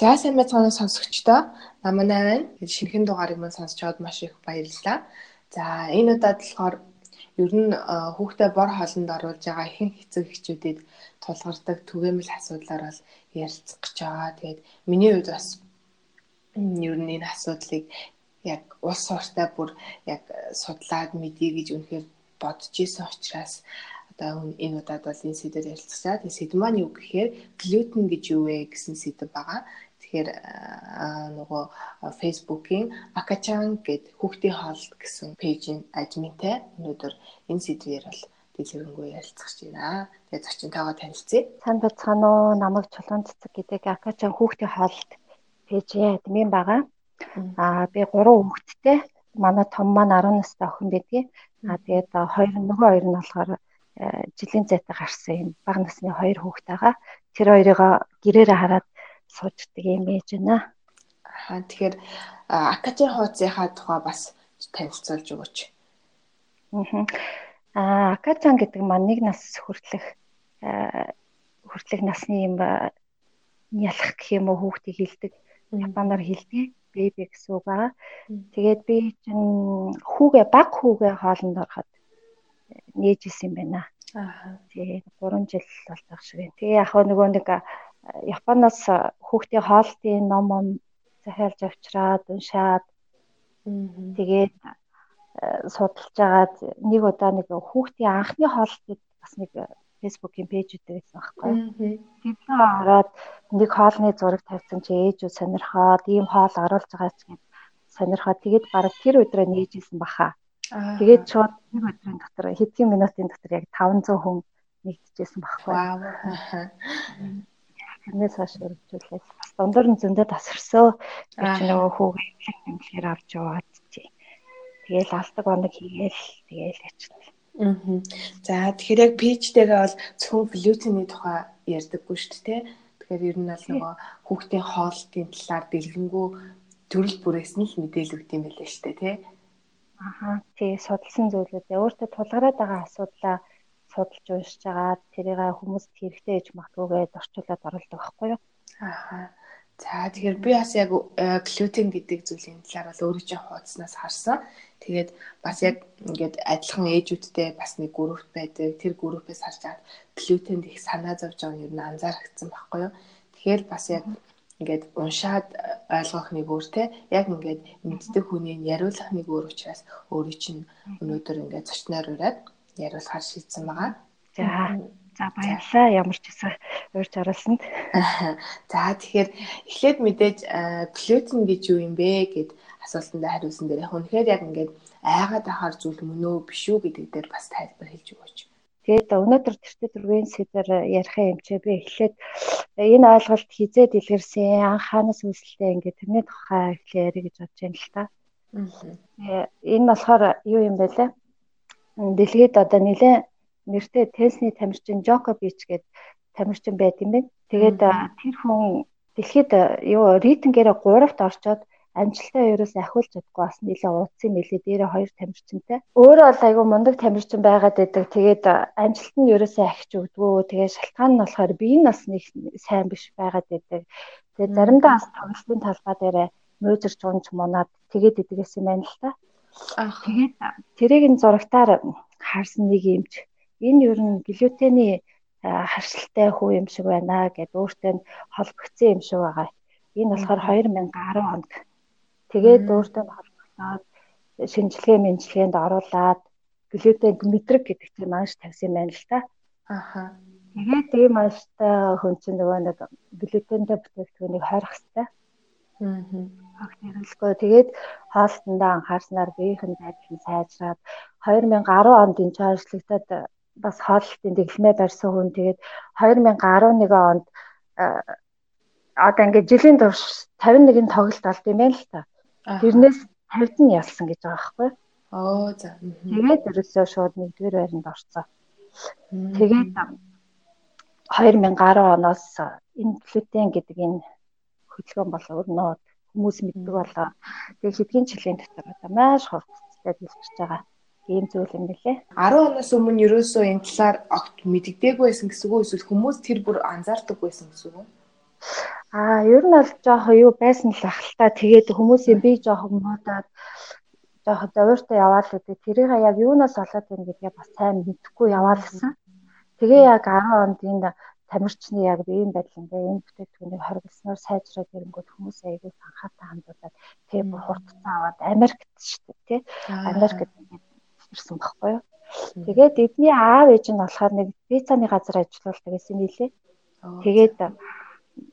За сайн байцгаана сонсогчдоо. Наманаа байна. Шинэхэн дугаарыг мань сонсчоод маш их баярлалаа. За энэ удаад болохоор ер нь хүүхдээ бор хоолнд оруулж байгаа ихэнх эцэг эхчүүдэд тулгардаг түгээмэл асуудлаар бол ярилцах гэж байгаа. Тэгээд миний хувьд бас ер нь энэ асуудлыг яг улс ортой бүр яг судлаад мэдье гэж үнэхээр бодож исэн учраас одоо энэ удаад бол энэ сэдвээр ярилцгаа. Тэгээ сэдв маань юу гэхээр глютен гэж юу вэ гэсэн сэдв байгаа. Тэгэхээр нөгөө Facebook-ийн Акачан гэд хүүхдийн хоолт гэсэн пэйжийн админтай өнөөдөр энэ сэдвээр бол дэлгэрэнгүй ярилцах гэж байна. Тэгээ зочинтойгоо танилцъя. Сайн бацхан уу намайг Чулуун цэцэг гэдэг Акачан хүүхдийн хоолт пэйжийн админ байгаа. Аа би 3 хүүхэдтэй. Манай том маань 10 настай охин байдгийг. Аа тэгээд хоёр нөгөө хоёр нь болохоор жилийн зайтай гарсан юм бага насны хоёр хүүхэд байгаа. Тэр хоёрыг гэрээрээ хараад сууждаг юм ээж байна. Аа тэгэхээр акачийн хуудсынхаа тухай бас танилцуулж өгөөч. Аа акачан гэдэг маань нэг нас хүртэлх хүртэлх насны юм ялах гэх юм уу хүүхдийг хилдэг. Японоор хилдэг беби гэсэн үг байгаа. Тэгээд би чинь хүүгээ баг хүүгээ хоолнд ороход нээж исэн юм байна. Аа. Тэгээ 3 жил бол байх шиг. Тэгээ яг нөгөө нэг Японоос хүүхдийн хоолтын ном ном захиалж авчраад уншаад тэгээд судалж агаад нэг удаа нэг хүүхдийн анхны хоолтыг бас нэг фэйсбүүкийн пэйж дээр байсан байхгүй. Тэгэхээр ороод нэг хоолны зураг тавьсан чи ээжүүд сонирхоод ийм хоол оруулж байгаа ч гэд сонирхоод тэгээд бараг тэр өдрөө нээжсэн баха. Тэгээд шууд нэг өдрийн дотор хэдхэн минутын дотор яг 500 хүн нэгдэжсэн багхгүй. Тэрнээс хойш өргөжүүлээс бас дундуур нь зөндөө тасарсоо. Ч нөгөө хүүгээ тэмдэглэр авч яваад тий. Тэгээл алдаг оног хийгээл тэгээл ячихсан. Аа. За тэгэхээр яг пэйжтэйгээ бол зөвхөн глютений тухай ярьдаггүй шүү дээ. Тэгэхээр ер нь бол нөгөө хүүхдийн хоолтын талаар дэлгэнгүй төрөл бүрээс нь л мэдээлэл өгд юм байлээ шүү дээ, тий. Аха тий судалсан зүйлүүдээ өөртөө тулгараад байгаа асуудлаа судалж уншиж байгаа тэрийг хүмүүст хэрэгтэй гэж магтгүйгээд орчуулад оруулдаг байхгүй юу? Аха. За тэгэхээр би бас яг глютен гэдэг зүйлийн талаар бол өөрөө чинь хуудаснаас харсан. Тэгээд бас яг ингээд адилхан ээжүүдтэй бас нэг групп байдаг. Тэр группээс харж чад глютенд их санаа зовж байгааг нь анзаарчихсан байхгүй юу? Тэгэхээр бас яг ингээд уншаад ойлгох нэг өөр те яг ингээд мэддэг хүний яриулах нэг өөр учраас өөрийн чинь өнөөдөр ингээд зочноор ураад яриулахаар шийдсэн байгаа. За за баярлалаа ямар ч гэсэн уурч оруулсанд. За тэгэхээр эхлээд мэдээж глютен гэж юу юм бэ гэд асуултанд хариулсан дээр яг үнэхээр яг ингээд айгаад ахаар зүйл мөн үү биш үү гэдэг дээр бас тайлбар хэлж өгөөч. Тэгээд өнөөдөр тэртээ дөрвийн сэдвэр ярих юм чи би эхлээд энэ ойлголт хизээд илэрсэн анхаанаас үүсэлтэй ингээд тэрний тухай эхлэе ярих гэж бодож байна л та. Аа. Энэ болохоор юу юм бэ лээ? Дэлхийд одоо нэлээ нэртэй тенсний тамирчин Джокобич гээд тамирчин байт юм байна. Тэгээд тэр хүн дэлхийд юу рейтингээрээ 3-т орчоод амжилтаа ерөөс ахиулж чадахгүй бас нэлээ уудсан мэлээ дээрээ хоёр тамирчинтай. Өөрөө бол айгүй мундаг тамирчин байгаад байдаг. Тэгээд амжилт нь ерөөсөө ахиж өгдгөө. Тэгээд шалтгаан нь болохоор би энэ бас нэг сайн биш байгаад байдаг. Тэгээд заримдаа бас тоглолтын талбай дээрээ мөөжөрч унж мунаад тэгээд идэгээс юм байна л та. Тэгээд тэрийг н зурагтаар харсан нэг юмч энэ ер нь глютений харшилтай хүү юм шиг байна гэд өөртөө холбогдсон юм шиг байгаа. Энэ болохоор 2010 онд Тэгээд өөртөө холбогдоод шинжилгээ мэнжилгээнд оруулаад глютен мэдрэг гэдэг чинь маш тавьсан байна л та. Аха. Тэгээд тийм маштай хүн чинь нөгөө нэг глютентэй бүтээгдэхүүнийг хорих хэрэгтэй. Аа. Багтэрэлгүй тэгээд хоолтондоо анхаарснаар биеийн байдал нь сайжраад 2010 онд энэ чаашлагдаад бас хоолтын дэглэмээ барьсан хүн тэгээд 2011 онд одоо ингээд жилийн турш 51-ийн тоглолт олд юм байна л та. Тэрнээс 50-д нь ялсан гэж байгаа байхгүй? Оо за. Тэгээд ерөөсөө шууд нэгдүгээр байранд орсон. Тэгээд 2010 оноос энэ глютен гэдэг энэ хөдөлгөөн бол өрнөө хүмүүс мэддэг болоо. Тэгээд хэдгийн жилийн дотор одоо маш хурцтай дэлгэрч байгаа ийм зүйл юм билэ. 10 оноос өмнө ерөөсөө энэ талаар огт мэддэггүй байсан гэсэн үг эсвэл хүмүүс тэр бүр анзаардаггүй байсан гэсэн үг? Аа, ер нь бол жоохон юу байсан л ахalта. Тэгээд хүмүүсийн би жоохон муудаад жоохон зовиртой яваал гэдэг. Тэрийг яг юунаас болоод байна гэдгээ бас сайн мэдэхгүй яваалсан. Тэгээ яг 10 онд энэ тамирчны яг ийм байдал ингээ энэ бүтээгдэхүүнийг хоригдсноор сайжраад ирэнгүүт хүмүүс аягүй анхаарал хандуулаад бүр хурдцсан аваад Америкт шүү дээ тий. Америкт ирсэн баггүй юу. Тэгээд эдний аав ээж нь болохоор нэг пиццаны газар ажиллаулдаг гэсэн нэлээ. Тэгээд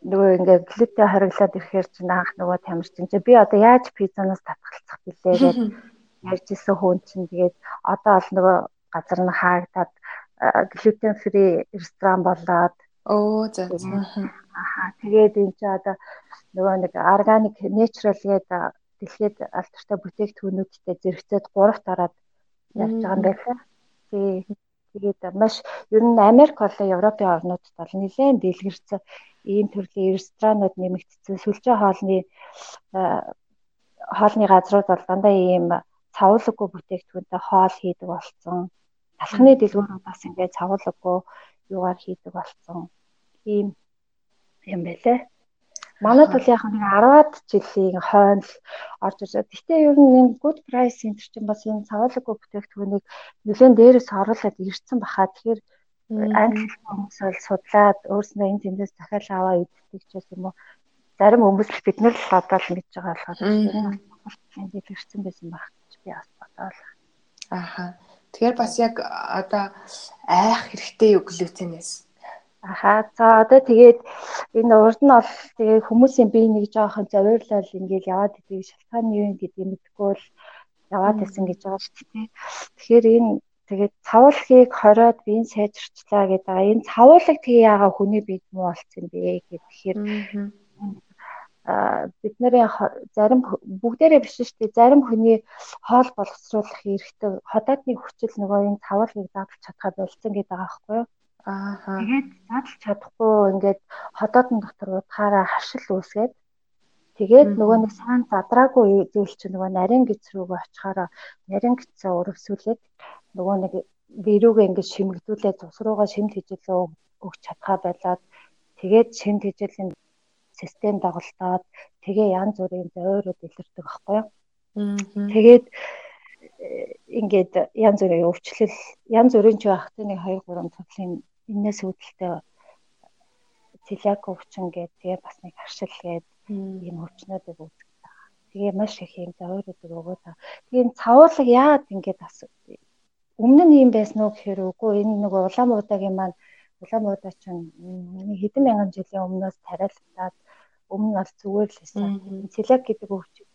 нөгөө ингээ глютен хориглоод ирэхээр чинь анх нөгөө тамирчин чи би одоо яаж пиццанаас татгалцах билээ гэж ярьж исэн хүн чинь тэгээд одоо бол нөгөө газар нь хаагдаад глютен фри ресторан болоод оо за аха тэгээд энэ чи одоо нөгөө нэг органик нэчрал гэдэг дэлхийд алдартай бүтээгдэхүүнүүдтэй зэрэгцээд гуравт ороод явж байгаа юм байна. Тий. Тэгээд маш ер нь Америк болон Европын орнуудад бол нэлээд дэлгэрсэн ийм төрлийн ресторанууд нэмэгдсэн. Сүлжээ хоолны хоолны газрууд бол дандаа ийм цавуулаггүй бүтээгдэхүүнтэй хоол хийдэг болсон. Талхны дэлгүүрүүд бас ингээд цавуулаггүй юугаар хийдэг болсон. Ийм юм байлээ. Манай тул яг нэг 10-аад жилийн хойно орж ирсэн. Гэтэ ер нь энэ good price center чинь бас энэ цавуулаггүй бүтээгдэхүүнийг нэлээд дээрээс оруулаад ирсэн баха. Тэгэхээр англи хүмүүс бол судлаад өөрснөө энэ тэндээс захиал аваа иддэг ч юм уу. Зарим хүмүүс л бид нар л одоо л мэдж байгаа болохоор энэ дэлгэрсэн байсан байх гэж би бас бодоол. Ааха. Тэгэхээр бас яг одоо айх хэрэгтэй юу глютенээс Аха за одоо тэгээд энэ урд нь бол тэгээд хүмүүсийн бие нэг жоохон зовирлол ингээл яваад идэг шалтгаан юу гэдгийг мэдгүй л яваад исэн гэж байгаа шүү дээ. Тэгэхээр энэ тэгээд цавуулгыг хориод биеийн сайжирчлаа гэдэг. Энэ цавуулгыг тэгээ яага хүний биед муу болсон бэ гэхээр бид нарын зарим бүгдээрээ биш шүү дээ. Зарим хүний хоол боловсруулах эрхтэй ходоодны хүчил нөгөө энэ цавуулгыг дадлж чадхаа болцсон гэдэг байгаа байхгүй юу? Ааха. Тэгээд задлж чадахгүй ингээд ходоодн дотор удахаараа хашил үүсгээд тэгээд нөгөө нэг сайн задраагүй зүйл чинь нөгөө нарийн гиз рүүгээ очихаараа нарийн гизээ өрөвсүүлээд нөгөө нэг бирүүгээ ингээд шимэгдүүлээд цус руугаа шимт хижээлээ өгч чадхаа байлаад тэгээд шимт хижээлийн систем доголдоод тэгээ янз бүрийн зөөрөд илэрдэг байхгүй юу. Тэгээд э, ингээд янз бүрийн өвчлөл янз бүрийн ч байх тэ нэг 2 3 төрлийн энэс үүдэлтэй цэлиак өвчин гэдэг тэгээ бас нэг харшил гээд ийм өвчнүүдийг үүсгэж байгаа. Тэгээ маш их юм зовоорууд өгөө та. Тэгээ цавуулга яагаад ингэж бас өмнө нь юм байсан уу гэхээр үгүй энэ нэг улаан буудагийн маань улаан буудаа чинь хэдэн мянган жилийн өмнөөс тариалагдаад өмнө нь бол зүгээр л байсан. Цэлиак гэдэг өвчин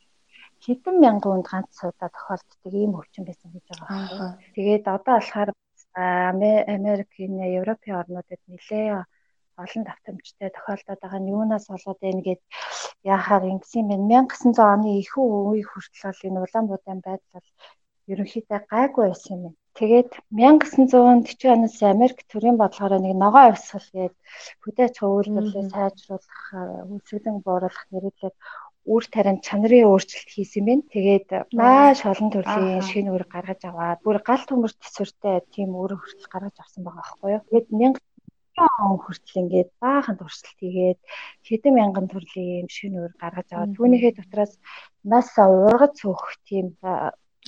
хэдэн мянган хүнд ганц удаа тохиолддог ийм өвчин байсан гэж байгаа. Тэгээд одоо болохоор Америкийн Европын орнуудад нэлээ олон давтамжтай тохиолдоод байгаа нь юунаас болоод байна гэд яахаар ингэсэн юм бэ 1900 оны ихүү үеийг хүртэл бол энэ Улаанбаатарын байдал бол ерөнхийдөө гайгүй байсан юм. Тэгээд 1940 оноос Америк төрийн бодлогоор нэг ногоо авсгал гээд хөдөөж хөвөлдөрлөө сайжруулах, үлсгэлэн бууруулах нэрэлээд үр таринд чанарын өөрчлөлт хийсэн байна. Тэгээд маш олон төрлийн шинэ үр гаргаж аваад бүр гал төмөр төсвөртэй тийм үр хүртэл гаргаж авсан байгаа байхгүй юу. Тэгээд 1000 он хүртэл ингээд баахан туршилт хийгээд хэдэн мянган төрлийн шинэ үр гаргаж аваад түүнийхээ дотроос маш ургац өөх тийм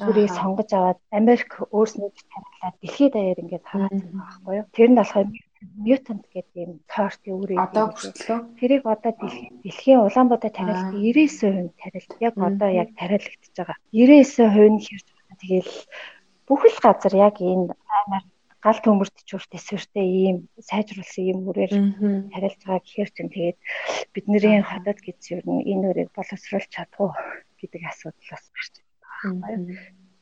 үрийг сонгож аваад Америк өөрснөө тариалаад дэлхийд даяар ингээд хараасан байгаа байхгүй юу. Тэр нь болохоор mutant гэдэг юм сорт үүрэг. Одоо хүртлөө. Тэрийг одоо дэлхийн Улаанбаатар тариалт 99% тариалт яг одоо яг тариалагдчихж байгаа. 99% нь хэрж байгаа. Тэгэл бүх л газар яг энэ аймаар гал төмөрт чүрт эсвэртэй ийм сайжруулсан ийм үрээр тариалж байгаа гэхээр чинь тэгээд бидний хотод гэж юу энэ үрийг боловсруулж чадах уу гэдэг асуудал бас гарч байгаа.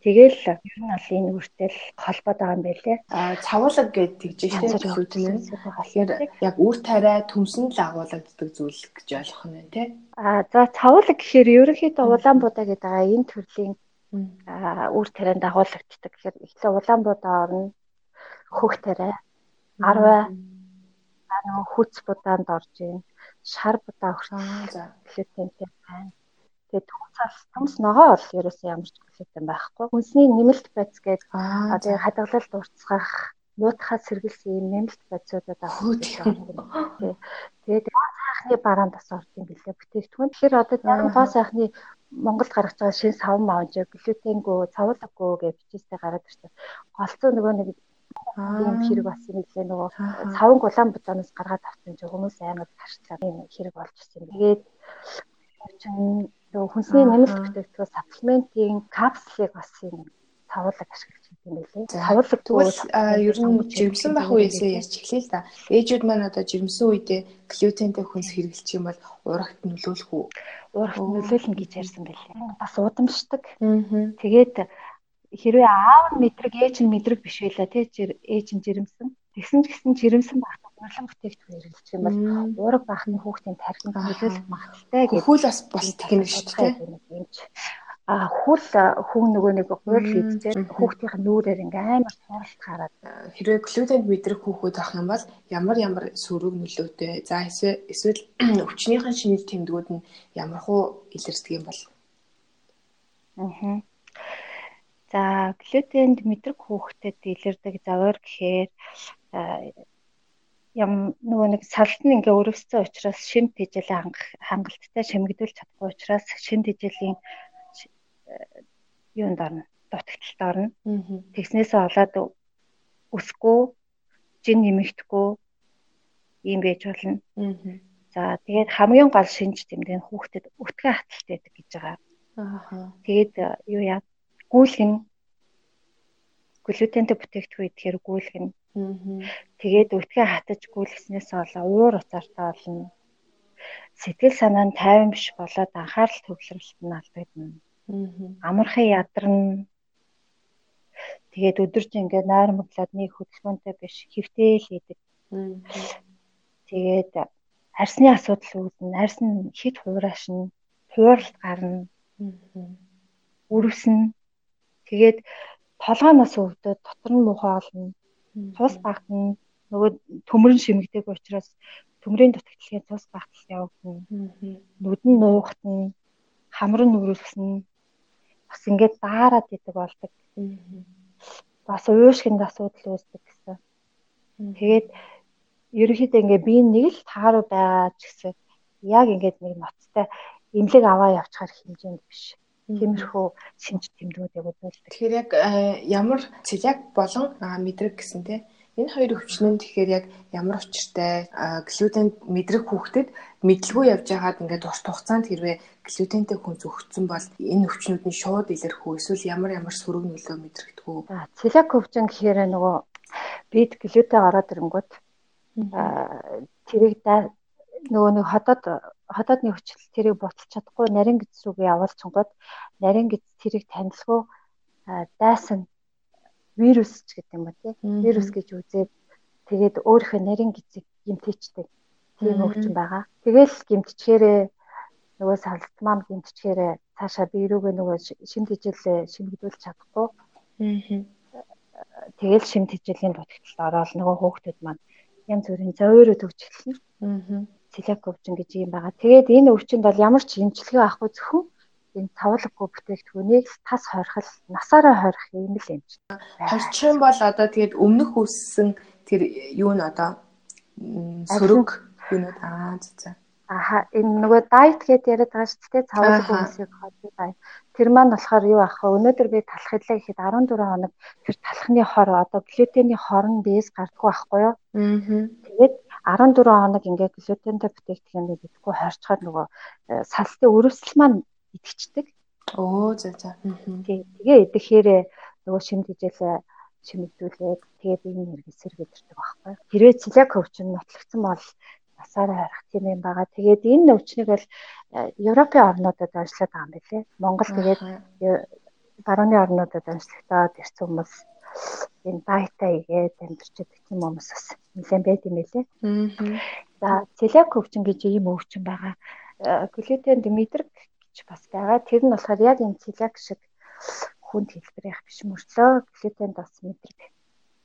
Тэгэл ер нь бол энэ үртэл холбоод байгаа юм байлээ. А цавуулга гэдэг тэгж штэ хүчнээ. Тэгэхээр яг үр тариа төмсөн л агуулгаддаг зүйл гэж ойлгох нь тий. А за цавуулга гэхээр ерөнхийдөө Улаанбуудаа гэдэг байгаа энэ төрлийн үр тарианд агуулгаддаг. Тэгэхээр эхлээ Улаанбуудаа орно хөх тариа 10 а нөгөө хүч будаанд орж ийн шар будаа хүртэл глютентэй байна. Тэгээд цаас томс ногоо бол ерөөсөө ямар ч глютен байхгүй. Хүнсний нэмэлт байц гээд одоо хадгалалт уртсгах муутахаас сэргэлсэн юм нэмэлт бодисуудад авах. Тэгээд гоо сайхны бараанд бас орд юм билээ бүтээгдэхүүн. Тэгэхээр одоо гоо сайхны Монголд гаргаж байгаа шинэ савн маунж глютенгөө, цавуулаггүй гэж бичээстэй гараад ирсэн. Голцоо нөгөө нэг ийм хэрэг бас юм лээ нөгөө савн гулаан бутаанаас гаргаад авсан чинь хүмүүс аймаг тарчлаа ийм хэрэг болж ирсэн. Тэгээд чинь нөгөө хүнсний нэмэлт бүтээгдэхүүн саплиментийн капслыг бас юм цавуулаг ашиглаж байгаа юм билээ. Цавуулаг тэгвэл ер нь жирэмсэн байх үеэсээ ярьж эхлэе л да. Ээжүүд маань одоо жирэмсэн үедээ глютентэй хүнс хэрэглэж юм бол урагт нөлөөлөх үү? Урагт нөлөөлнө гэж ярьсан байлээ. Бас удамшдаг. Тэгээд хэрвээ аав нь мэдрэг ээж нь мэдрэг биш байлаа тий ээж нь жирэмсэн. Тэгсэн ч гэсэн жирэмсэн багт урлан бүтээгдэхүүн хэрэглэж юм бол уураг бахны хүүхдийн тархинд нөлөөлөх магадaltaй гэх. Хөл бас болтгох юм шүү дээ. а хүл хүн нөгөө нэг гуйл хийдтэй хүүхдийн нүрээр ингээм амар тууралт хараад хэрвээ глютенд мэдрэг хүүхэд авах юм бол ямар ямар сөрөг нөлөөтэй за эсвэл өвчнийхэн шинэл тэмдгүүд нь ямар хуу илэрдэг юм бол? Аа за глютенд мэдрэг хүүхдэд илэрдэг завар гэхээр ям нөгөө нэг салт нь ингээ өрөвсөн учраас шим тэжээлийн хангалттай шимэгдүүлж чадахгүй учраас шим тэжээлийн юунд орно дутагталд орно. Тэгснээсээ болоод өсгөө жин нэмэгдэхгүй юм байж болно. За тэгээд хамгийн гол шинж тэмдэг нь хүүхдэд өтгөө хаталт байдаг гэж байгаа. Аа. Тэгээд юу яа гүйлгэн глютентэй бүтээгдэхүүн идэхээр гүйлгэн. Аа. Тэгээд өтгөө хатаж гүйлгэснээс болоо уур уцаартай болно. Сэтгэл санаа нь тайван биш болоод анхаарал төвлөрөлт нь алдагдана. Амархан ядарна. Тэгээд өдөрж ингээд нойрмоглоод нэг хөдөлгөөнтэй биш хөвтэй л идэг. Тэгээд арсны асуудал үүднэ. Арс нь хит хуурашна. Хууралт гарна. Үрвснэ. Тэгээд толгооноос өвдөд дотор нь муухай олно. Тус багтна. Нөгөө төмөрн шимэгдэг учраас төмрийн дутагдлагын тус багтал явагдана. Нүдэн нуухтна. Хамар нь үрвснэ бас ингээд даарад идэг болдог. Бас уушгинд асуудал үүсдэг гэсэн. Тэгээд ерөнхийдөө ингээд би нэг л тааруу байгаа ч гэсэн яг ингээд нэг ноцтой имлэг аваа явчихар хэмжээнд биш. Тиймэрхүү шинж тэмдгүүдийг үзүүлдэг. Тэгэхээр яг э, ямар цэляк болон мэдрэг гэсэн тийм Энэ хоёр өвчин нь тэгэхээр яг ямар учиртай глютенд мэдрэг хүүхдэд мэдлгүй явж байгаад ингээд урт хугацаанд хэрвээ глютентэй хүнс өгсөн бол энэ өвчнүүд нь шууд илэрх үү эсвэл ямар ямар сөрөг нөлөө мэдрэгдэх үү? Целиак өвчин гэхээр нөгөө бид глютен ороод ирэнгүүт тэрийг нөгөө нэг хотод хотоодны хүчил тэрийг буцалж чадахгүй нарийн гэц рүүгээ явуулчихгод нарийн гэц тэрийг танилцгүй дайсан вирус ч гэдэг юм ба тий. Вирус гэж үзээд тэгээд өөрийнхөө нарийн гизэг гимтээчтэй тийм өвчин байгаа. Тэгэл гимтчгээрээ нөгөө салт маань гимтчгээрээ цаашаа бие рүүгээ нөгөө шим тэжээлээ шимэгдүүлж чадахгүй. Тэгэл шим тэжээлийн дутагталд ороод нөгөө хөөхтүүд маань янз бүрийн зөөрөө төгжчихлээ. Целиак өвчин гэж юм байгаа. Тэгээд энэ өвчинд бол ямар ч эмчилгээ авахгүй зөвхөн энэ цавуулаггүй бүтээгдэхүүнийг тас хорхол насаараа хорих юм л юм чинь. Хорчин бол одоо тэгээд өмнөх үссэн тэр юу н одоо сөрөг юунууд аа за. Аха энэ нөгөө дайт гэдээ яриад байгаа шүү дээ цавуулаггүй үсийг хоолой дайт. Тэр маань болохоор юу ах вэ? Өнөөдөр би талах хэлээ гэхэд 14 хоног тэр талхны хор одоо глютений хорон дээс гардггүй байхгүй юу? Аа. Тэгээд 14 хоног ингээд глютентэй бүтээгдэхүүнийг идэхгүй хорчхоор нөгөө э, салтын өрөвсөл маань идэгчдэг. Оо за за. Тэгээ идэхээр нөгөө шимд хижээлээ шимэгдүүлээд тэгээ биеийн хэрэгс сэргийдэрдэг байхгүй. Хэрвээ целиак өвчин нотлогдсон бол насаараа харах тийм юм байгаа. Тэгээд энэ өвчнийг бол э, Европын орнуудад ажиллаад байгаа юм билээ. Монгол тэгээд барууны орнуудад ажиллагдаад ирсэн хүмүүс энэ дайта игээд амьдчихэд тийм хүмүүс бас нэлээд байд юм билээ. За целиак өвчин гэж ийм өвчин байгаа. Глютен мэдрэг ч бас байгаа. Тэр нь болохоор яг энэ целиак шиг хүнд хэлбэрийнх биш мөртлөө глютенд бас мэдрэг.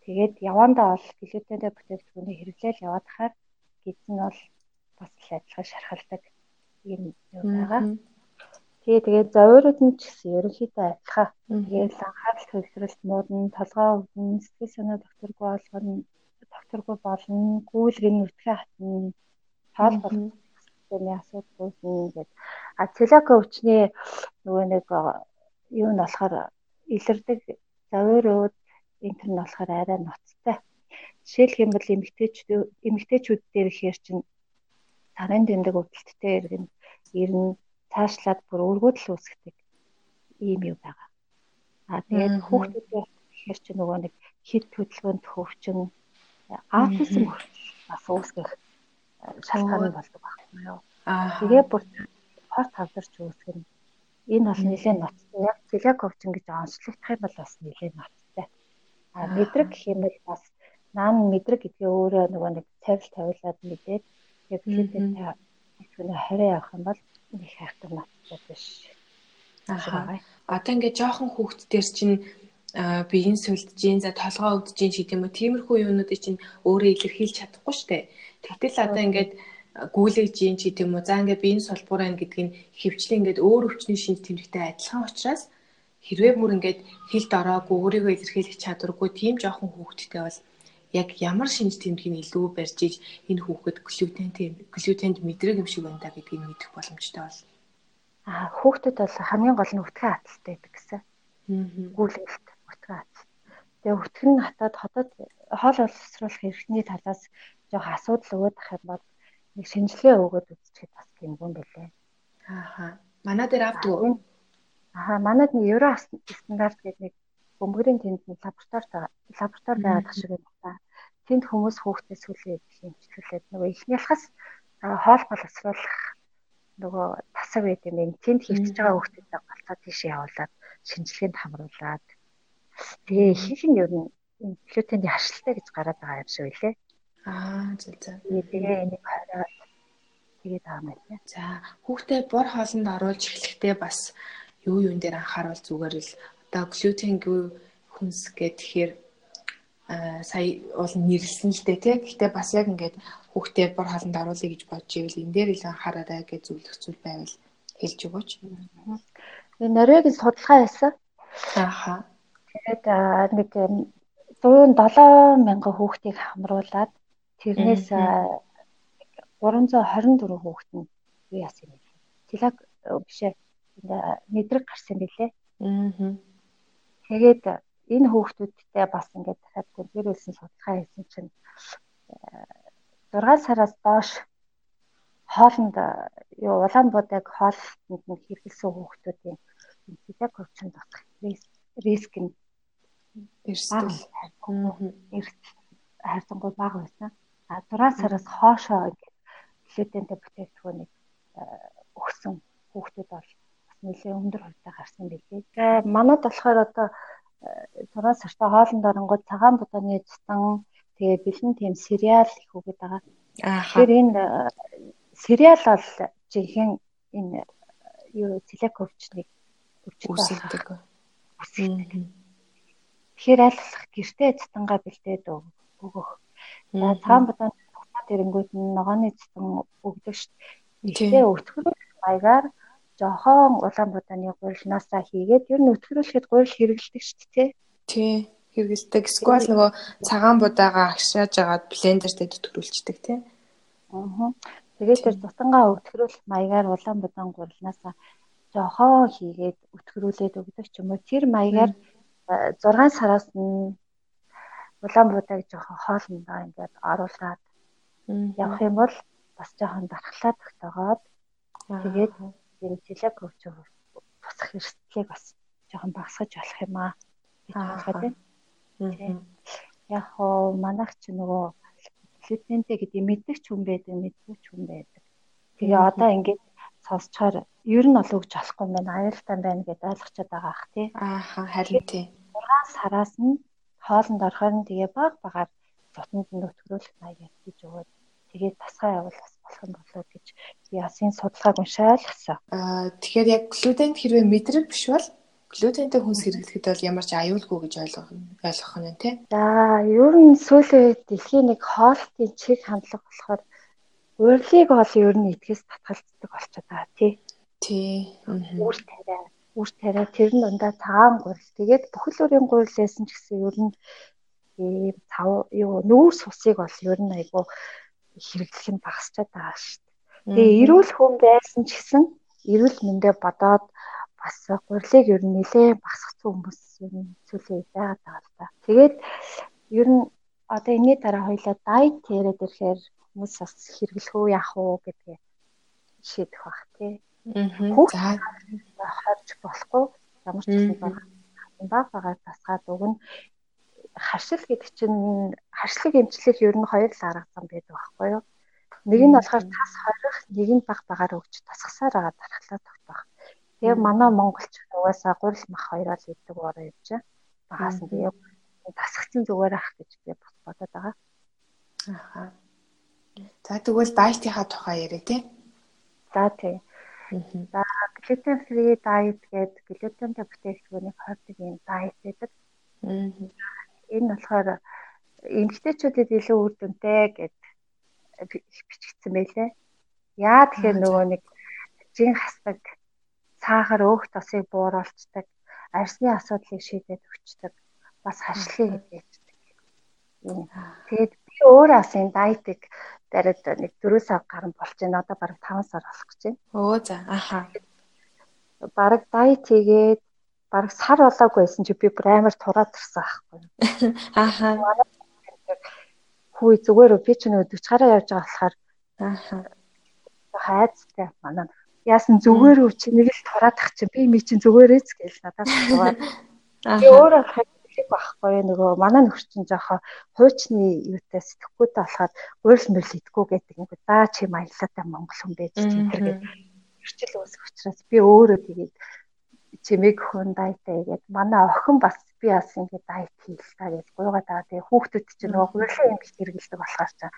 Тэгээд явандаа бол глютентэй бүтээгдэхүүнийг хэрэглээл яваад хахаар гидс нь бол бас л адилхан шархалдаг юм юу байгаа. Тэгээ тэгээд зовиорууд нь ч гэсэн ерөнхийдөө адилхан. Тэгээд анхаарал төвлөрөлт муудна, толгой өвдөн, сэтгэл санаа докторгүй болгоно, докторгүй болно, гүйлгэн нүтгэн хатна, тоол болох системийн асуудал үүснэ гэдэг. А целака өвчний нөгөө нэг юу нь болохоор илэрдэг зовиорууд энэ төр нь болохоор арай ноцтой. Жишээлх юм бол эмэгтэйчүүд эмэгтэйчүүд дээр ихээр чинь сарын тэмдэг өвдөлттэй иргэн ирнэ цаашлаад бүр өргөдөл үүсгдэг ийм юу байгаа. А тэгээд хүүхдүүдээ ихээр чинь нөгөө нэг хит хөдөлгөөнд хөвчин аутизм бас үүсгэх шалтгаан болдог байхгүй юу. Тэгээ бүр хорт хавдарч үүсгэн энэ бол нэлээд ноцтой. Яг целиаковчин гэж онцлогдох юм бол бас нэлээд ноцтой. А мэдрэг гэх юм бол бас наан мэдрэг гэдгээ өөрөө нөгөө нэг цавил тавиулаад мэдээд яг хэлбэртэй хэсгэнэ хараа явах юм бол их хайртай ноцтой биш. Аа. Одоо ингээд жоохон хүүхд дээр чинь биеийн сүлдэж, за толгоо өвдөж гэдэг юм уу. Тиймэрхүү юунуудыг чинь өөрөө илэрхийлж чадахгүй штэ. Тэгтэл одоо ингээд гүйлэж чинь ч гэдэг юм уу. За ингээд биеийн сулбуураа гэдэг нь хөвчлэн ингээд өөр өвчний шинж тэмдэгтэй адилхан учраас хэрвээ бүр ингээд хилд ороогүй өөрийгөө илэрхийлэх чадваргүй тийм жоохон хүүхдтэй бол яг ямар шинж тэмдгийг илүү барьж иж энэ хүүхэд глютентэй глютенд мэдрэг юм шиг байна да гэдгийг мэдэх боломжтой бол. Аа хүүхдэд бол хамгийн гол нь үтгэн хаталтай байдаг гэсэн. Аа. Гүйлэлт үтгэн хатал. Тэгээ нь хатаад хотод хоол олсруулах эрхний талаас жоох асуудал өгöd ах юм бол нэг шинжилгээ өгөөд үзчихэд бас гэмгүн бэлээ. Ааха. Манай дээр авдаг. Ааха, манайд нэг евро стандарт гэдэг нэг бөмбөрийн тэнд нэг лаборатори лаборатори байгаад шиг юм байна. Тэнд хүмүүс хүүхдээ сүлээ хэмжлүүлээд нөгөө ихнийхээс хоол боловсруулах нөгөө тасаг байд юм ин тэнд хөвчж байгаа хүүхдүүдээ голцоо тийшээ явуулаад шинжилгээнд хамруулад тэгээ ихэнх нь ер нь глютений харшилтай гэж гараад байгаа юм шиг үлээ. Аа зөв зөв. Тэгээ энийг хороод тэгээд байгаа юм байна. За хүүхдээ бор хоолнд оруулж эхлэхдээ бас юу юун дээр анхааруул зүгээр л одоо глютенгүй хүнс гэхээр сая уул нэрлсэн л дээ тий. Гэхдээ бас яг ингээд хүүхдээ бор хоолнд оруулъя гэж бодож ивэл энэ дээр илүү анхаараарай гэж зөвлөх зүйл байвал хэлж өгөөч. Энэ Норвегийн судалгаа хийсэн. Ааха. Тэгээд нэг 107 мянган хүүхдийг хамруулад Тэрнээс 324 хүүхэд нь юу яасан юм бэ? Телаг бишээ мэдрэг гарсан билээ. Аа. Тэгээд энэ хүүхдүүдтэй бас ингээд дахиад гүнзгийрүүлсэн судалгаа хийсэн чинь 6 сараас доош хоолнд юу Улаанбуудаг хоолтонд нь хэрэглэсэн хүүхдүүдийн телаг өвчин тусах риск нь эрсдэл хайрцангуй бага байсан. А 6 сараас хоошоо глютентэй бүтээгдэхүүнийг өгсөн хүүхдүүд бол бас нэлээд өндөр хувьтай гарсан билээ. За манад болохоор одоо 6 сартаа хоолнд оронгууд цагаан будааны цэстэн тэгээ бэлэн тийм сериал их үгээд байгаа. Тэгэхээр энэ сериал бол жинхэнэ энэ юу цэлек өвчнийг үүсгдэг. Тэгэхээр аль болох гэртээ цэстэнгаа бэлдээд өгөх За цагаан будаан тухтаад ирэнгүүт нь ногооны цэцэн өгдөг шүү дээ. Ихтэй өтгөрөх маягаар жохон улаан будааны гурилнаасаа хийгээд ер нь өтгөрүүлэхэд гурил хэрэгэлдэг шүү дээ. Тий хэрэгэлдэг. Эсвэл нөгөө цагаан будаагаа агшааж агаад блендертэй төтгөрүүлчихдэг тий. Аа. Тэгээд тэр дутангаа өтгөрүүлэх маягаар улаан будаан гурилнаасаа жохон хийгээд өтгөрүүлээд өгдөг ч юм уу. Тэр маягаар 6 сараас нь улаан буудаг жоохон хоолндоо ингээд оруулаад явах юм бол бас жоохон дархлаа тогтоогоод тэгээд энэ телек өвч тусах эрсдлийг бас жоохон багасгаж болох юм аа гэж бодоход байна. Яг хоо манайх ч нөгөө глютентэй гэдэг мэддэг ч хүн байдаг, мэдгүй ч хүн байдаг. Тэгээ одоо ингээд сонсчоор ер нь ол өгч болохгүй юм байна. Аюултай байна гэдээ ойлгочод байгаа ах тий. Ааха харин тий. 6 сараас нь хоолнд орохоор нь тэгээ баг багаар зутанд нь өтгөрүүлэх маягаар хийж өгөөд тэгээд тасгай явуул бас болох юм болоо гэж энэ судалгааг уншаал гисэн. Аа тэгэхээр яг глютенд хэрвээ мэдрэг биш бол глютентэй хүнс хэрэглэхэд бол ямар ч аюулгүй гэж ойлгох ойлгох нь тий. За ер нь сүүлийн үед дэлхийн нэг хоолтын чиг хандлага болохоор урилыг бол ер нь итгэс татгалздаг болчиход байгаа тий. Тий. Үр тариа. Үр тариа тэр нь дундаа цагаан гурил. Тэгээд бүхэл бүрийн гурил байсан ч гэсэн ер нь ийм цав юу нүүр сусыг бол ер нь айгу хэрэглэх нь багасчаад байгаа шүү дээ. Тэгээ эрүүл хүн байсан ч гэсэн эрүүл мэндэ бодоод бас гурилыг ер нь нэлээ багасгсан хүмүүс ер нь зүйлээ байгаад байгаа л та. Тэгээд ер нь одоо энэний дараа хоёлаа дайт яриад ирэхээр хүмүүс бас хэрэглэх үү яах уу гэдгээ шийдэх бах тий. Аа. За харж болохгүй ямар ч юм баг багаар тасгаад уг нь харшил гэдэг чинь харшлаг эмчлэл ер нь хоёр л аргасан байдаг байхгүй юу? Нэг нь болохоор тас хорих, нэг нь баг багаар өгч тасгасаар байгаа дархлаа тогтоох. Тэгээ манай монголч угаасаа гурил мах хоёроо л идэг бороо юм чинь. Багаас нь тэгээ тасгацсан зүгээр ах гэж би бодоод байгаа. Аха. За тэгвэл дайетийнхаа тухай яриа тий. За тий. За глютен фри дайет гэдэг глютентэй бүтээгдэхүүнийг хордог юм дайет гэдэг. Энэ болохоор эмэгтэйчүүдэд илүү үр дүнтэй гэд бичигдсэн байлээ. Яа тэгэхээр нөгөө нэг жин хасдаг сахар өөх тосыг бууруулцдаг, арсны асуудлыг шийдээд өгчдөг, бас хашлыг хийдэг. Тэгээд би өөрөө бас энэ дайтыг дараад нэг 4 сар гарan болж байна. Одоо бараг 5 сар болох гэж байна. Өө за аха. Бараг дайт хийгээд бараг сар болоогүй байсан чи би бүр амар тураад ирсэн аахгүй. Аха. Хүй зүгээр би ч нэг 40 гараа явж байгаа болохоор аха. Хайцтай манай яасан зүгээр үү чи нэг л тураадах чи би ми чин зүгээрээч гээл надад туваад. Би өөрөө хэлэх байхгүй нөгөө манай нөхөр чинь жоохон хуучны юутай сэтгэхгүйтэй болохоор гурил мөрл идэхгүй гэдэг юм. За чи маялаатай монгол хүн байж тэмдэг гэдэг. Хэрчил үүсэх учраас би өөрөө тэгээд чимээг хүн дайтай гэдэг. Манай охин бас би бас ингээд дайт хийх та гэж гуйгаад байгаа. Тэгээ хүүхдүүд чинь нөгөө гурилын юм хэрэгэлдэг болохоор чаа.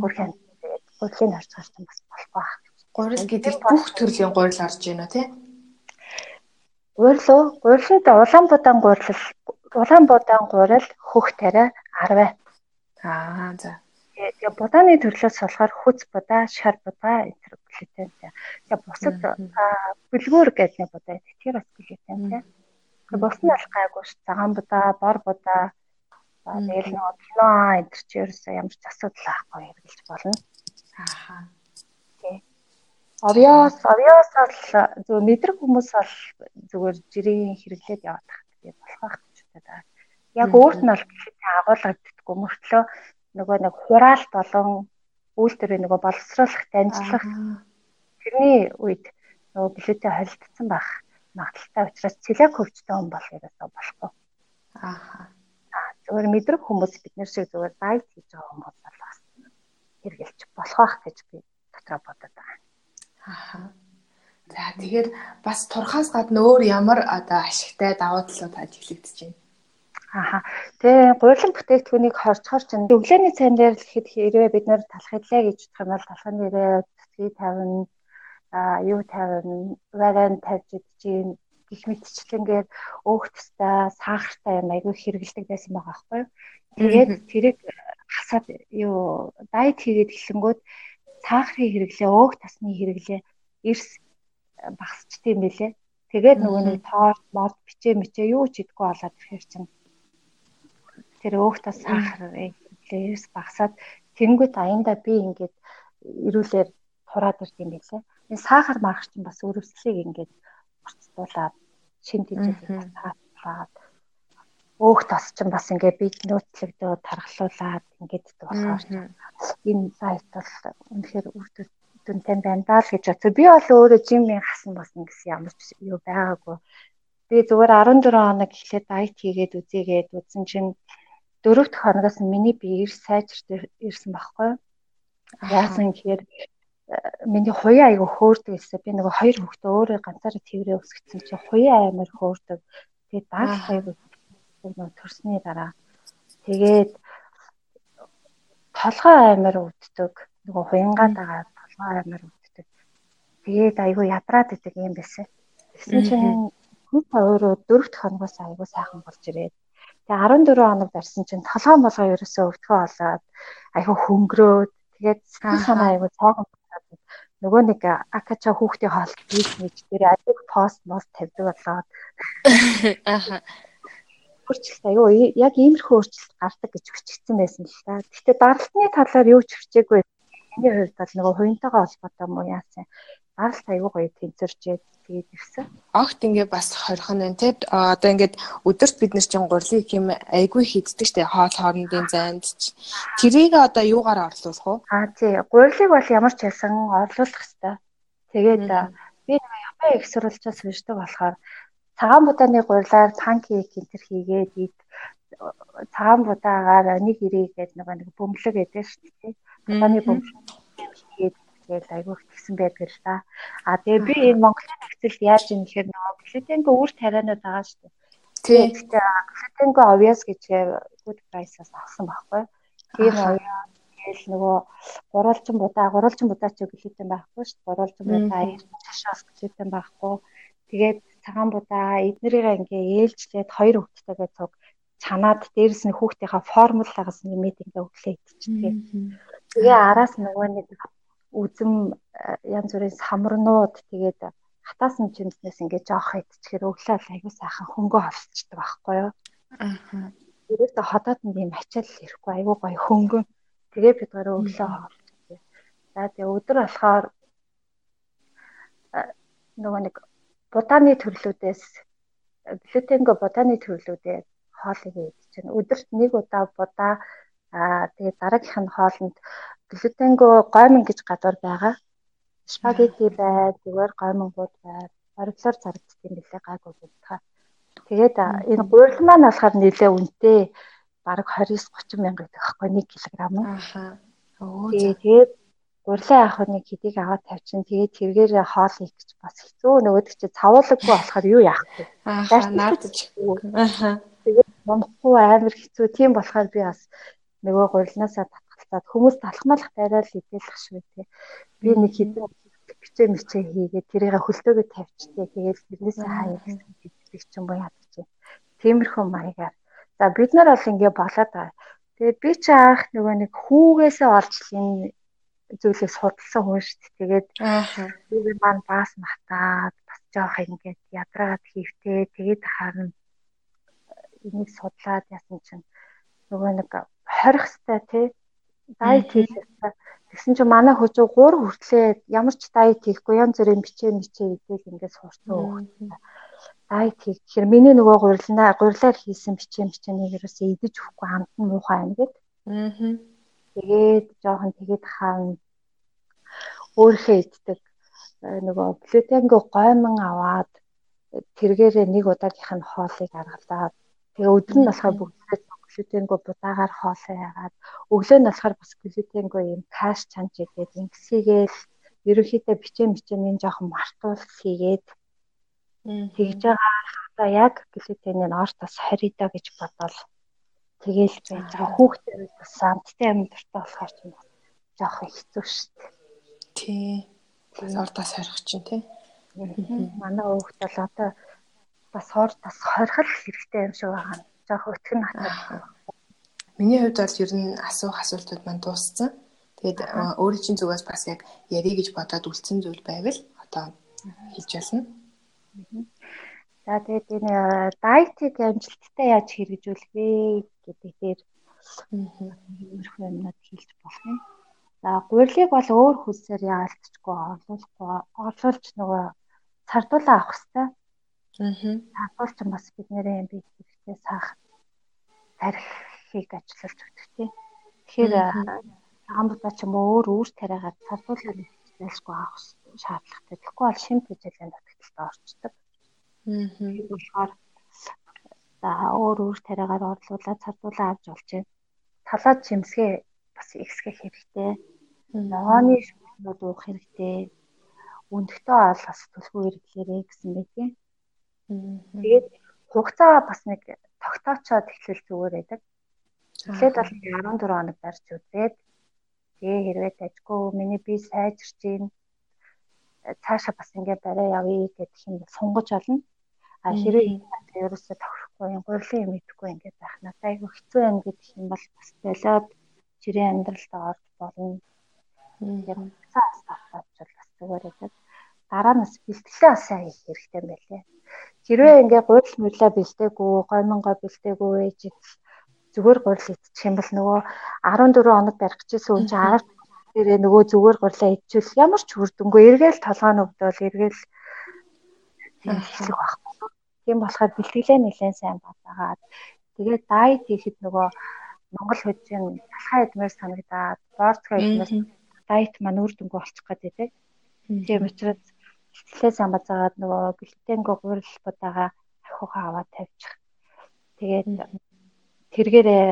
Хөрхэн тэгээд харж байгаа чинь бас болохгүй байх Гурил гэдэг бүх төрлийн гурил орж байна тий. Гурил уу? Гурилд Улаанбуудаан гурил Улаанбуудаан гурил хөх тариа 10. Аа за. Тэгээ будааны төрлөөс болохоор хүц будаа, шар будаа энэ төр глютен. Тэгээ бусад бэлгүүр гэдэг нэг будаа тэр бас глютен тий. Тэгээ бус нь аль гайгүй ш. Цагаан будаа, бор будаа. Тэгэл нөгөө кино энэ ч ерөөсөө ямар ч асуудал байхгүй хэрэгжилж болно. Аа Овёос овёос бол зөв мэдрэг хүмүүс бол зүгээр жирийн хэрэглээд яваад тах тэгээ болох байх гэж бодоод. Яг өөрт нь бол гэхэд агуулгаддаггүй мөртлөө нөгөө нэг хураалт болон үйлдвэрийн нөгөө боловсруулах дамжлах тэрний үед нөгөө глютен холилдсон байх магадaltaй учраас цэлэг хөвчтэй хүн болох ерөөсөө болохгүй. Ааха. Зүгээр мэдрэг хүмүүс бид нэр шиг зүгээр дайт хийж байгаа хүмүүс бол бас хэрэгэлж болох байх гэж би дотроо бодод байгаа. Аа. За тэгэхээр бас турхаас гадна өөр ямар одоо ашигтай давуу талууд ажиглагдаж байна? Аха. Тэгээ гурилан бүтээгдэхүүнийг хорцохор чинь өглөөний цайн дээр л хэд хэрвээ бид нэр талах хэлээ гэж бодох юм бол талхын дээрээ цэцгийг тавина, а юу тавина, варан тавьж идчихээн гих мэтчлэнгээр өөх тастаа сахартай юм айгүй хэрэгэлдэг байсан байгаа байхгүй юу. Тэгээд тэрийг хасаад юу дайет хийгээд эхлэнгүүт сахарын хэрэглээ, өөг тасны хэрэглээ эрс багасчт юм бэлээ. Тэгээд нөгөө нэг торт, морд, бичээ мичээ юу ч идэхгүй болоод ирэхэр чинь тэр өөг тас сахар эрс багасаад тэнгуут аянда би ингээд ирүүлэр тураад ирд юм бэлээ. Энэ сахар марх чинь бас өрөвслийг ингээд урцдуулаад шин тэжээтэй таацлаад өөх тас чинь бас ингээд бид нөөцлөгдөө тархлуулаад ингээд болохоор энэ сайт бол үнэхээр үр дүнтэй байна л гэж бодсон. Би бол өөрөө жимийн хасан басна гэсэн ямар ч юу байгаагүй. Би зүгээр 14 хоног эхлээд дайт хийгээд үзээгээд үзсэн чинь дөрөв дэх хоногоос миний би эрс сайжирт ирсэн байхгүй. Яасан гэхээр миний хуяа айгу хөөрдөг гэсэн. Би нөгөө хоёр хүүхдээ өөрөө ганцаараа тэрээ өсгсөн чинь хуяа амар хөөрдөг. Тэгээд даах айгу нөгөө төрсний дараа тэгээд толгой амар өвддөг. Нөгөө хуянгаа дагаа толгой амар өвддөг. Тэгээд айгүй ядраад идэг юм байсан. Тэгсэн чинь хүн өөрөө дөрөвт хоногоос айгүй сайхан болж ирээд Тэгээ 14 хоног барьсан чинь толгой молгоо ерөөсөө өвдгөө болоод айгүй хөнгөрөөд тэгээд сэтгэл санаа айгүй цаахан болоод нөгөө нэг акача хүүхдийн хоолт бизнес дээр ажиг пост мост тавьдаг болоод ааха өөрчлөлт аюу яг иймэрхүү өөрчлөлт гардаг гэж хүчигдсэн байсан л та. Гэхдээ даралтны талаар юу ч хурцээгүй. Миний хувьд бол нөгөө хувинтайгаа холбоотой муу яасан. Даралт аюу гоё тэнцвэрчээд тэгээд ирсэн. Огт ингээ бас хорхон байна те. Одоо ингээд өдөрт бид нар чинь гурлыг юм айгүй хийддэг штэ хоол хоорондын зайд. Тэрийг одоо юугаар орлуулах вэ? Аа тий. Гурлыг бол ямар ч хэлсэн орлуулах хэвээр. Тэгээд би нэг Япон их сурвалжаас уншдаг болохоор цагаан будааны гурилаар панкейк энтер хийгээд ид цагаан будаагаар нэг ирээгээд нэг бөмбөлөг шүү дээ. Будааны бөмбөлөг тэгэл айгуух гисэн байдаг л да. А тэгээ би энэ Монголын нөхцөлд яаж юм гэхээр нөгөө глютенгүй үр тарианууд байгаа шүү дээ. Тийм. Тэгээ глютенгүй obvious гэж good price-аас авсан байхгүй. Тэр ояа тэгэл нөгөө гурвалжин будаа гурвалжин будаа ч глютен байхгүй шүү дээ. Гурвалжин будаа цаашаас глютен байхгүй. Тэгээд цагаан будаа эднэрийг ингээ ээлжлээд хоёр хүүхдтэйгээ цуг чанаад дээрэс нь хүүхдийнхаа формулагаас нэмээд ингээ өглөө идчихдэг. Тэгээ араас нөгөө нэг үзэм э, янз бүрийн самарнууд тэгээд хатаасан жимснээс ингээ жоох идчихэр өглөө аягүй сайхан хөнгөө холцдог байхгүй юу. Аа. Ерөөсө хотод нь юм ачаал ирэхгүй аягүй гоё хөнгөн. Тэгээ бид гөр өглөө холцдог. За тэгээ өдөр болохоор э, нөгөө нэг будааны төрлүүдээс глютенгүй будааны төрлүүдээ хоолыг идэж байна. Өдөрт нэг удаа будаа аа тэгээд дараагийнх нь хоолнд глютенгүй гоймон гэж гадуур байгаа. Спагетти бай, зүгээр гоймонгууд бай. Бориглоор зарагддаг юм билээ гайгүй бүгдхаа. Тэгээд энэ гурил маань болохоор нэлээ үнэтэй. Бараг 29 30 мянга гэдэг аахгүй 1 кг. Ааха. Тэгээд гурлаа яах вэ хэдийг аваад тавьчин тэгээд тэргээр хоол хийх гэж бас хэцүү нөгөөд чи цавуулаггүй болохоор юу яах вэ аа наадаж аа тэгээд монгохгүй амар хэцүү тийм болохоор би бас нөгөө гурилнаасаа татгалцаад хүмүүс талхмалах дайраа л идэлх шүү тий би нэг хэдэн бичээ мичээ хийгээд тэрийг хөлтөөгөө тавьчтэй тэгээд тэрнээсээ хаяа гэдэг ч юм яадаг чи тиймэрхүү маягаар. За бид нар бол ингэ болоод байгаа. Тэгээд би чи анх нөгөө нэг хүүгээсээ олж энэ зүйлийг судалсан хүн шүү дээ. Тэгээд би маань баас матаад бас жоох ингээд ядраад хийвтэй. Тэгээд харна энийг судлаад ясан чинь нөгөө нэг хорих стай тий дайет хийх стай. Тэгсэн чинь манай хожуу 3 хүртлээ ямар ч дайет хийхгүй янз бүрийн бичээ мичээ идэл ингээд сурцсан хөөхтэй. Дайет хийх гэхээр миний нөгөө гурилнаа гурилаар хийсэн бичээ мичээнийг ерөөсөө идэж өгөхгүй амт нь муухай байна гэд. Аа Тэгээд жоохон тэгээд хаана өөрхөө иддэг э, нөгөө глютенгүй гоймон аваад тэргээрээ нэг удаагийнх нь хоолыг аргалаад тэгээ өдөр нь болохоор бүгдээ глютенгүй будаагаар хоолоо яагаад өглөө нь болохоор бас глютенгүй юм каш чанч игээд ингэсийгээл ерөнхийдөө бичээ мичээний жоохон мартуул хийгээд тэгж байгаа яг глютений ортос 20 доо гэж бодоол тэгээл байж байгаа хүүхдээ бас амттай юм дуртай болохоор ч юм жоох хэцүү шүү дээ. Тий. Бас ордоос хорих чинь тий. Манай хүүхд бол одоо бас ордоос хорих хэрэгтэй юм шиг байгаа. Жоох өтгөн хатаад. Миний хувьд бол ер нь асуух асуултууд маань дууссан. Тэгээд өөрийн чинь зүгээс бас яг ярих гэж бодоод үлдсэн зүйл байвал одоо хэлж байна. За тэгээд энэ дайтыг амжилттай яаж хэрэгжүүлэх вэ гэдэг дээр иймэрхүү юмнууд хэлж болох юм. За гурилыг бол өөр хөлсөөр яалтчгүй орлуулахгүй орлуулж нөгөө цардуулаа авах хэрэгтэй. Аа. Цардуулч бас бидний бие хэрэгтэй саах тархийг ажиллуулж өгдөг тийм. Тэгэхээр амбудаа ч юм уу өөр үүр тариагаар цардуулаад хэлшгүй авах шаардлагатай. Тэгэхгүй бол шимт хэмжээний нутагталд орчдөг. Аа. Тэгэхээр за өөр үүр тариагаар орлуулаад цардуулаа авч болж байна. Талаад чимсгээ бас ихсгэх хэрэгтэй. Ногооны шүлгүүд уух хэрэгтэй. Өндөгтөө ол бас төлхөө хэрэглээрэй гэсэн мэт. Тэгээд хугацаа бас нэг тогтоочоод эхлэл зүгээр байдаг. Эхлээд бол 14 хоног дарж үзээд тэгээ хэрвээ тажгүй миний би сайжирч гин цаашаа бас ингээ барай явъя гэдэг юм сунгаж олно. А хэрвээ ерөөсөө тохирохгүй гурлын юм идэхгүй ингээ байх надад айгүй хэцүү юм гэдэг юм бол бас болоод жирийн амьдралд орж болно. Яг цаас татаад бол бас зүгээр байдаг. Дараа нь бэлтгэлээ сайн хийх хэрэгтэй байлээ. Хэрвээ ингээ гурил мүлээ бэлдээгүй, гомингоо бэлдээгүй ээж зүгээр гурил идчих юм бол нөгөө 14 хоног барих гэжсэн үн чинь 10 дээрээ нөгөө зүгээр гурлаа идчихвэл ямар ч хүрдэнгүй эргээл толгойн өвдөл эргээл хэлэх байхгүй. Тийм болохоор бэлтгэлээ нэлээд сайн бодоагаад тэгээд дайет хийхэд нөгөө Монгол хүчин талхай эдмээр санагдаад борцгой эдмээр дайет маань үр дүнгүй болчих гэдэг. Тийм учраас бэлтгэлээ сайн базаагаад нөгөө глютенгүй гурилбудаага ахиугаа аваад тавьчих. Тэгээд тэргээрээ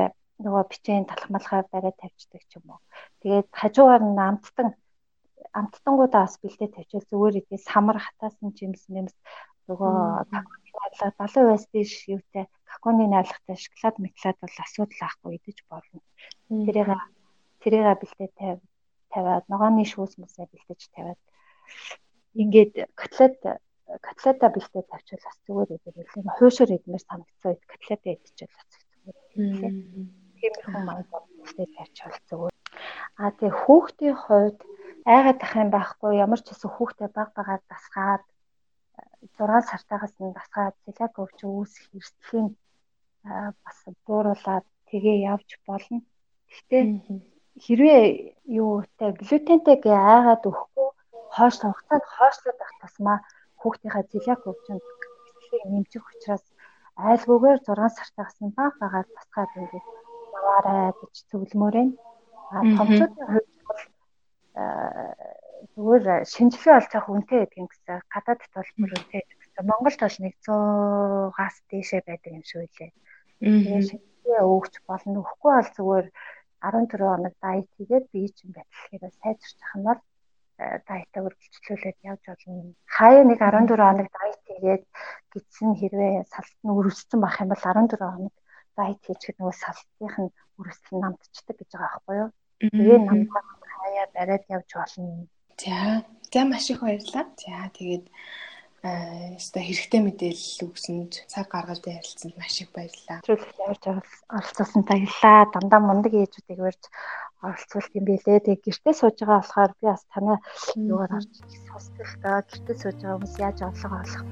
нөгөө бичээн талхмалхаа бариад тавьчихдаг ч юм уу. Тэгээд хажуугаар нь амттан амттангуудаа бас бэлдээ тавьчихвал зүгээр идэв самар хатаасан жимс нэмс нөгөө 70 байс биш юутай каконы найрлагатай шоколад метлад бол асуудал ахгүй идэж болно. Тэрийг тэрийг бэлдээ тавь тавиад ногооны шүүс мөсөө бэлдэж тавиад ингээд котлет котлета бэлдээ тавьчихвал бас зүгээр идэв. Хуушаар идмээр санагдсан котлета идчихвэл бас зүгээр. Тиймэрхүү маяг бэлдээ тавьчихвал зүгээр. А тэгээ хүүхдийн хувьд айгаад ах юм байхгүй ямар ч хэсэг хүүхдээ баг багаар дасгаад 6 сартаагаас нь дасгаад цэлэг өвч үүсэх эрсдэлийн бас бууруулаад тэгээ явж болно. Гэхдээ хэрвээ юутай глютентэйг айгаад өгөхгүй хойш хугацаанд хойшлоод авах тусмаа хүүхдийнхээ цэлэг өвчөнд эсхийг нэмжих учраас айлгүйгээр 6 сартаагаас нь баг багаар дасгаад ингээд яваарай гэж зөвлөмөр байна. А томчуудын хувьд бол зүгээр шинжилгээ олж авах үнэтэй гэдэг юм гэсэн. Гадаадд бол бүр үнэтэй гэсэн. Монголд бол 100-аас дээшээ байдаг юм шиг үлээ. Тэгээ шинжилгээ өгч болно. Өгөхгүй бол зүгээр 14 хоног дайет хийгээд бие чинь батлахыг сайжирч ах нь бол дайтаа үргэлжлүүлээд явж болно. Хаяа нэг 14 хоног дайет хийгээд гидсэн хэрвээ салт нь өрөвссөн байх юм бол 14 хоног дайет хийчихэд нөгөө салтынх нь үргэлжлэн намтчдаг гэж байгаа байхгүй юу? Тэгээ намтаа хаяа бариад явж болно. За. За маш их баярлалаа. За тэгээд өстой хэрэгтэй мэдээлэл өгсөнд цаг гаргаж ярилцсанд маш их баярлалаа. Зөвлөх явж оролцуулсан баярлалаа. Дандаа мундаг ээжүүдийг урьж оролцуулт юм билээ. Тэгээ гэртээ сууж байгаа болохоор би бас танай юугаар орж сонсдог та гэртээ сууж байгаа хүмүүс яаж орлого олох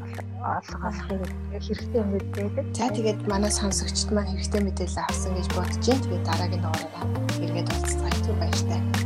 орлого олохыг хэрэгтэй юм байдаг. За тэгээд манай сонсогчд маань хэрэгтэй мэдээлэл авсан гэж бодож байна. Тэгээд дараагийн дугаараараа эргээд уулзцгаая. Баяр таа.